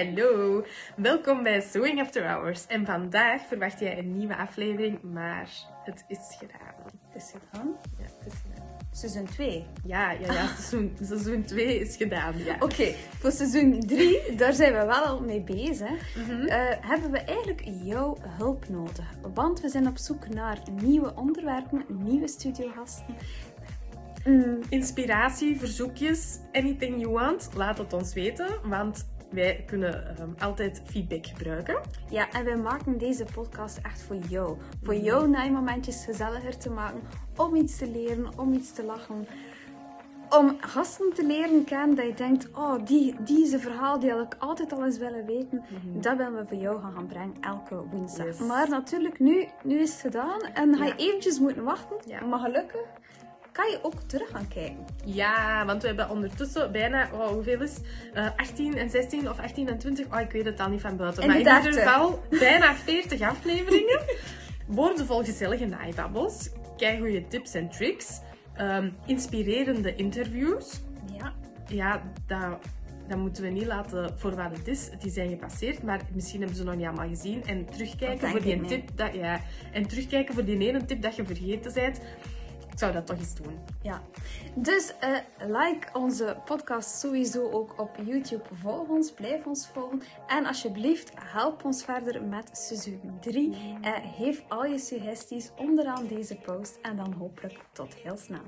Hallo, welkom bij Sewing After Hours. En vandaag verwacht jij een nieuwe aflevering, maar het is gedaan. Het is gedaan. Ja, het is gedaan. Seizoen 2. Ja, ja, ja seizoen, seizoen 2 is gedaan. Ja. Oké, voor seizoen 3, daar zijn we wel al mee bezig. Mhm. eh, hebben we eigenlijk jouw hulp nodig. Want we zijn op zoek naar nieuwe onderwerpen, nieuwe studiogasten. Mm, Inspiratie, verzoekjes, anything you want, laat het ons weten, want wij kunnen ehm, altijd feedback gebruiken. ja, en wij maken deze podcast echt voor jou. Voor Mhm. jouw naaimomentjes gezelliger te maken. Om iets te leren, om iets te lachen. Om gasten te leren kennen dat je denkt, oh, die, deze verhaal die had ik altijd al eens willen weten. Dat willen we voor jou gaan, gaan brengen elke woensdag. Yes. Maar natuurlijk, nu, nu is het gedaan. En ga je Ja. eventjes moeten wachten. Ja. Maar gelukkig kan je ook terug gaan kijken. Ja, want we hebben ondertussen bijna, hoeveel is het? Eh, 18 en 16 of 18 en 20, oh, ik weet het al niet van buiten. In maar in ieder 30. geval bijna 40 afleveringen. Woordenvol gezellige naaibabbels, goede tips en tricks, ehm, inspirerende interviews. Ja. Ja, dat, dat moeten we niet laten voor wat het is. Die zijn gepasseerd, maar misschien hebben ze nog niet allemaal gezien. En terugkijken voor die tip dat, ja, en terugkijken voor die ene tip dat je vergeten bent. Ik zou dat toch eens doen. Ja, dus eh, like onze podcast sowieso ook op YouTube. Volg ons, blijf ons volgen. En alsjeblieft, help ons verder met seizoen 3. Eh, geef al je suggesties onderaan deze post. En dan hopelijk tot heel snel.